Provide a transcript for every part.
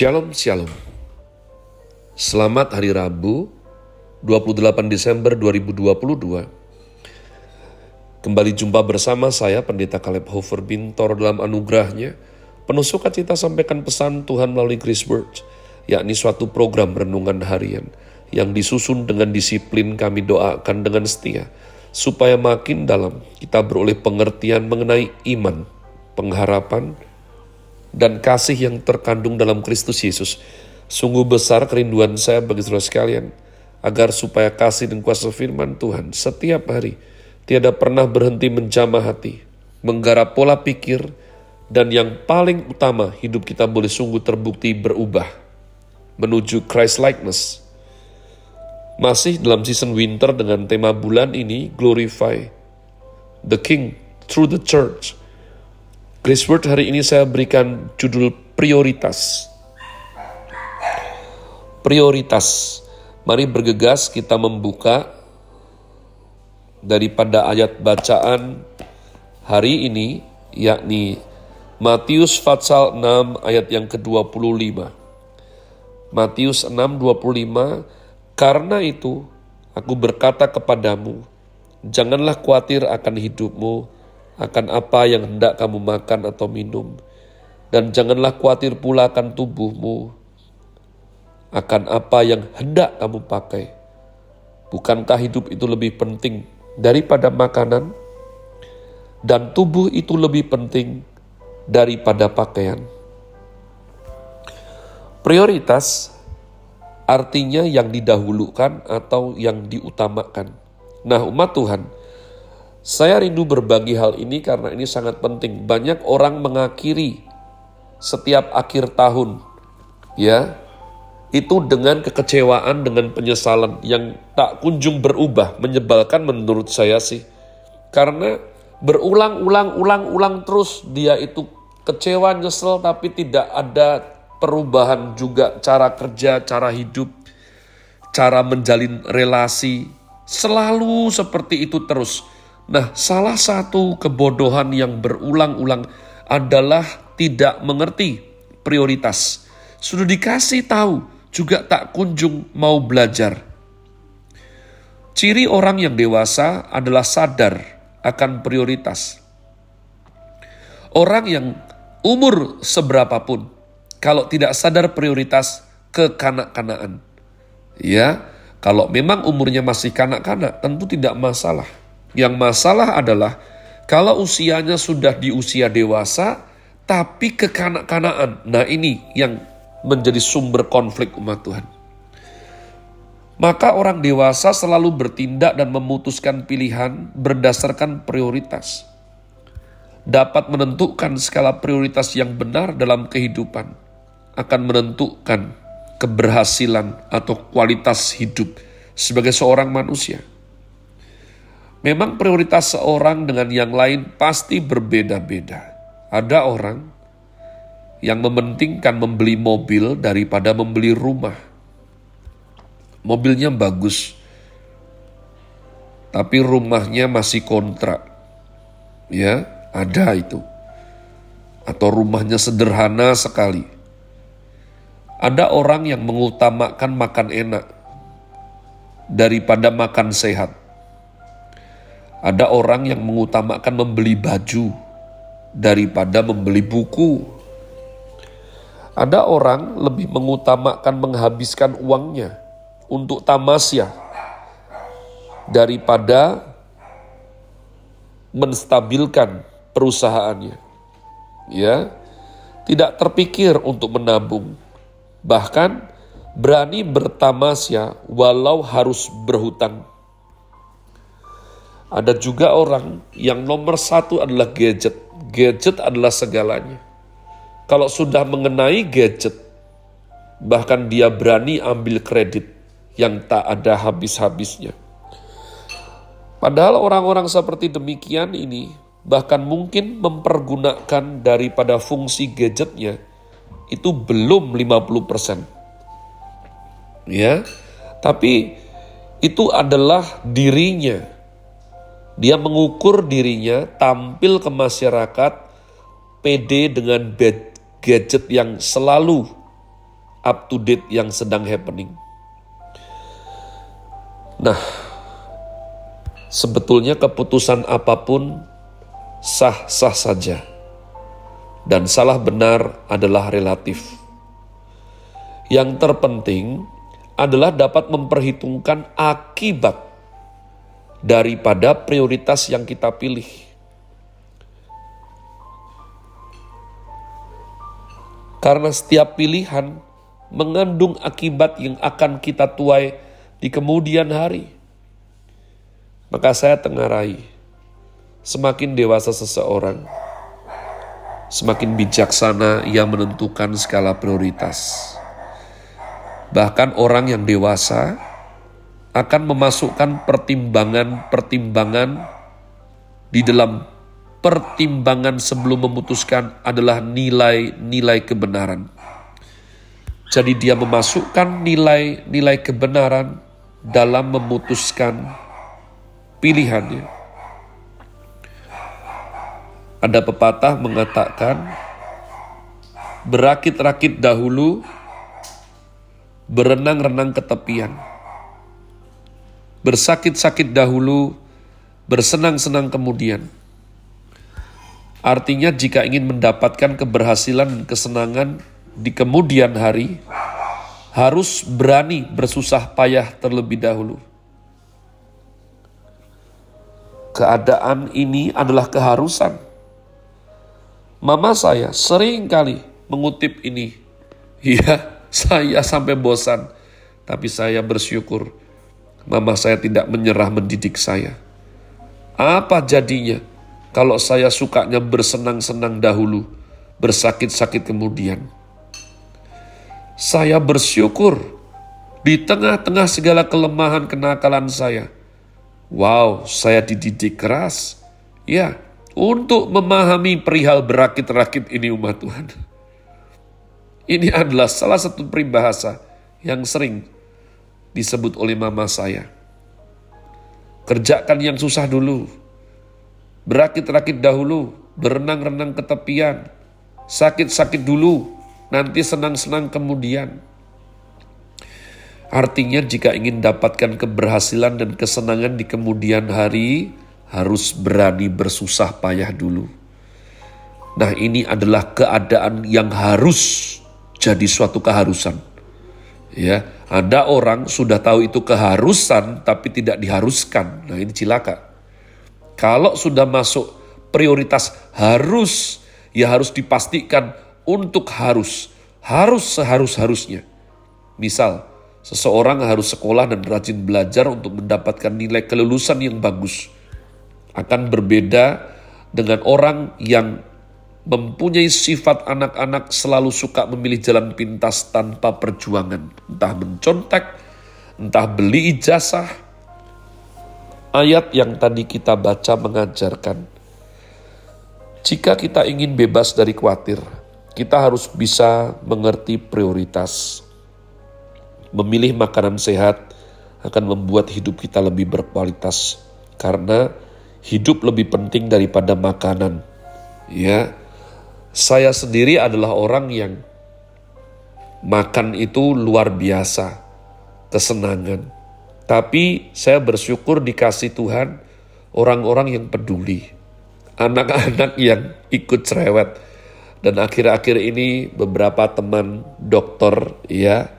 Shalom Shalom. Selamat Hari Rabu 28 Desember 2022 Kembali jumpa bersama saya Pendeta Caleb Hofer Bintor dalam anugerahnya Penuh sukacita sampaikan pesan Tuhan melalui Grace Word yakni suatu program renungan harian yang disusun dengan disiplin kami doakan dengan setia supaya makin dalam kita beroleh pengertian mengenai iman, pengharapan, dan kasih yang terkandung dalam Kristus Yesus. Sungguh besar kerinduan saya bagi saudara sekalian, agar supaya kasih dan kuasa firman Tuhan setiap hari tiada pernah berhenti menjamah hati, menggarap pola pikir, dan yang paling utama hidup kita boleh sungguh terbukti berubah menuju Christ likeness. Masih dalam season winter dengan tema bulan ini glorify the King through the church. Grace Word hari ini saya berikan judul prioritas. Prioritas. Mari bergegas kita membuka daripada ayat bacaan hari ini yakni Matius Fatsal 6 ayat yang ke-25. Matius 6:25 Karena itu aku berkata kepadamu janganlah khawatir akan hidupmu akan apa yang hendak kamu makan atau minum, dan janganlah khawatir pula akan tubuhmu, akan apa yang hendak kamu pakai. Bukankah hidup itu lebih penting daripada makanan, dan tubuh itu lebih penting daripada pakaian? Prioritas artinya yang didahulukan atau yang diutamakan. Nah, umat Tuhan, saya rindu berbagi hal ini karena ini sangat penting. Banyak orang mengakhiri setiap akhir tahun, ya, itu dengan kekecewaan, dengan penyesalan yang tak kunjung berubah, menyebalkan menurut saya sih. Karena berulang-ulang-ulang-ulang terus dia itu kecewa, nyesel, tapi tidak ada perubahan juga cara kerja, cara hidup, cara menjalin relasi. Selalu seperti itu terus Nah, salah satu kebodohan yang berulang-ulang adalah tidak mengerti prioritas. Sudah dikasih tahu, juga tak kunjung mau belajar. Ciri orang yang dewasa adalah sadar akan prioritas. Orang yang umur seberapapun, kalau tidak sadar prioritas kekanak-kanaan. Ya, kalau memang umurnya masih kanak-kanak, tentu tidak masalah. Yang masalah adalah kalau usianya sudah di usia dewasa, tapi kekanak-kanaan. Nah ini yang menjadi sumber konflik umat Tuhan. Maka orang dewasa selalu bertindak dan memutuskan pilihan berdasarkan prioritas. Dapat menentukan skala prioritas yang benar dalam kehidupan. Akan menentukan keberhasilan atau kualitas hidup sebagai seorang manusia. Memang prioritas seorang dengan yang lain pasti berbeda-beda. Ada orang yang mementingkan membeli mobil daripada membeli rumah. Mobilnya bagus, tapi rumahnya masih kontrak. Ya, ada itu. Atau rumahnya sederhana sekali. Ada orang yang mengutamakan makan enak daripada makan sehat. Ada orang yang mengutamakan membeli baju daripada membeli buku. Ada orang lebih mengutamakan menghabiskan uangnya untuk tamasya daripada menstabilkan perusahaannya. Ya, tidak terpikir untuk menabung. Bahkan berani bertamasya walau harus berhutang ada juga orang yang nomor satu adalah gadget. Gadget adalah segalanya. Kalau sudah mengenai gadget, bahkan dia berani ambil kredit yang tak ada habis-habisnya. Padahal orang-orang seperti demikian ini bahkan mungkin mempergunakan daripada fungsi gadgetnya itu belum 50%. Ya. Tapi itu adalah dirinya dia mengukur dirinya tampil ke masyarakat PD dengan gadget yang selalu up to date yang sedang happening. Nah, sebetulnya keputusan apa pun sah-sah saja. Dan salah benar adalah relatif. Yang terpenting adalah dapat memperhitungkan akibat daripada prioritas yang kita pilih. Karena setiap pilihan mengandung akibat yang akan kita tuai di kemudian hari. Maka saya tengarai, semakin dewasa seseorang, semakin bijaksana ia menentukan skala prioritas. Bahkan orang yang dewasa akan memasukkan pertimbangan-pertimbangan di dalam pertimbangan sebelum memutuskan adalah nilai-nilai kebenaran. Jadi dia memasukkan nilai-nilai kebenaran dalam memutuskan pilihannya. Ada pepatah mengatakan, berakit-rakit dahulu, berenang-renang ke tepian. Bersakit-sakit dahulu, bersenang-senang kemudian. Artinya jika ingin mendapatkan keberhasilan dan kesenangan di kemudian hari, harus berani bersusah payah terlebih dahulu. Keadaan ini adalah keharusan. Mama saya sering kali mengutip ini. Ya, saya sampai bosan, tapi saya bersyukur mama saya tidak menyerah mendidik saya. Apa jadinya kalau saya sukanya bersenang-senang dahulu, bersakit-sakit kemudian? Saya bersyukur di tengah-tengah segala kelemahan kenakalan saya. Wow, saya dididik keras. Ya, untuk memahami perihal berakit-rakit ini umat Tuhan. Ini adalah salah satu peribahasa yang sering disebut oleh mama saya. Kerjakan yang susah dulu. Berakit-rakit dahulu, berenang-renang ke tepian. Sakit-sakit dulu, nanti senang-senang kemudian. Artinya jika ingin dapatkan keberhasilan dan kesenangan di kemudian hari, harus berani bersusah payah dulu. Nah ini adalah keadaan yang harus jadi suatu keharusan. Ya, ada orang sudah tahu itu keharusan tapi tidak diharuskan. Nah, ini cilaka. Kalau sudah masuk prioritas harus, ya harus dipastikan untuk harus. Harus seharus-harusnya. Misal, seseorang harus sekolah dan rajin belajar untuk mendapatkan nilai kelulusan yang bagus. Akan berbeda dengan orang yang mempunyai sifat anak-anak selalu suka memilih jalan pintas tanpa perjuangan. Entah mencontek, entah beli ijazah. Ayat yang tadi kita baca mengajarkan, jika kita ingin bebas dari khawatir, kita harus bisa mengerti prioritas. Memilih makanan sehat akan membuat hidup kita lebih berkualitas, karena hidup lebih penting daripada makanan. Ya, saya sendiri adalah orang yang makan itu luar biasa, kesenangan. Tapi saya bersyukur dikasih Tuhan orang-orang yang peduli. Anak-anak yang ikut cerewet. Dan akhir-akhir ini beberapa teman dokter ya,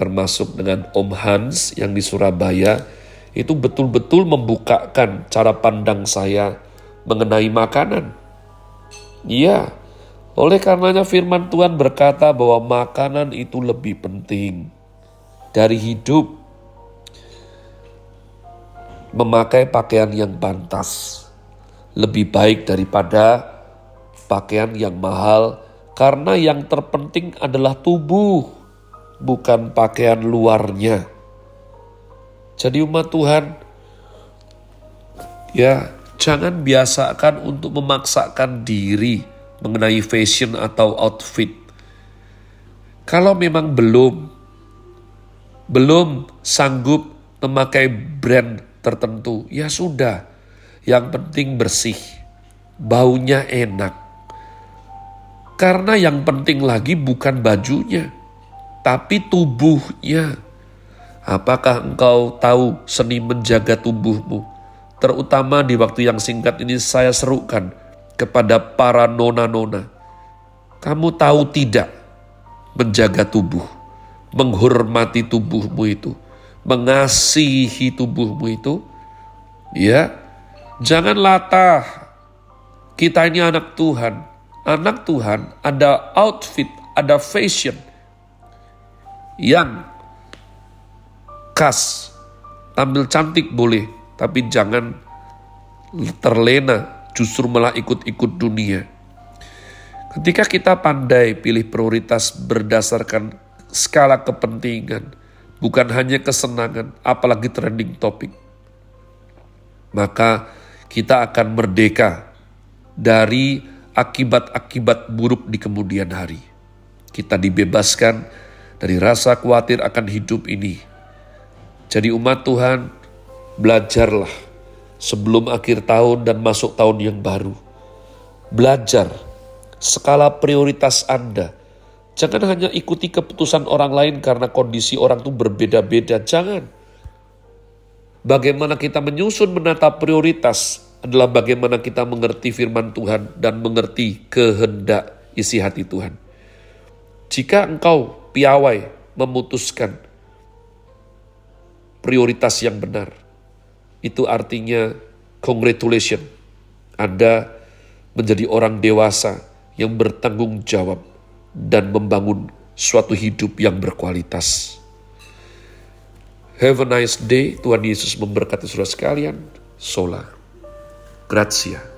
termasuk dengan Om Hans yang di Surabaya, itu betul-betul membukakan cara pandang saya mengenai makanan. Iya, oleh karenanya firman Tuhan berkata bahwa makanan itu lebih penting dari hidup. Memakai pakaian yang pantas lebih baik daripada pakaian yang mahal karena yang terpenting adalah tubuh, bukan pakaian luarnya. Jadi umat Tuhan, ya jangan biasakan untuk memaksakan diri mengenai fashion atau outfit. Kalau memang belum belum sanggup memakai brand tertentu, ya sudah. Yang penting bersih, baunya enak. Karena yang penting lagi bukan bajunya, tapi tubuhnya. Apakah engkau tahu seni menjaga tubuhmu? Terutama di waktu yang singkat ini saya serukan kepada para nona-nona. Kamu tahu tidak menjaga tubuh, menghormati tubuhmu itu, mengasihi tubuhmu itu? Ya, jangan latah. Kita ini anak Tuhan. Anak Tuhan ada outfit, ada fashion yang khas. Tampil cantik boleh, tapi jangan terlena justru malah ikut-ikut dunia. Ketika kita pandai pilih prioritas berdasarkan skala kepentingan, bukan hanya kesenangan, apalagi trending topik, maka kita akan merdeka dari akibat-akibat buruk di kemudian hari. Kita dibebaskan dari rasa khawatir akan hidup ini jadi umat Tuhan, belajarlah sebelum akhir tahun dan masuk tahun yang baru. Belajar skala prioritas Anda. Jangan hanya ikuti keputusan orang lain karena kondisi orang itu berbeda-beda. Jangan. Bagaimana kita menyusun menata prioritas adalah bagaimana kita mengerti firman Tuhan dan mengerti kehendak isi hati Tuhan. Jika engkau piawai memutuskan prioritas yang benar. Itu artinya congratulation. Anda menjadi orang dewasa yang bertanggung jawab dan membangun suatu hidup yang berkualitas. Have a nice day. Tuhan Yesus memberkati saudara sekalian. Sola. Grazie.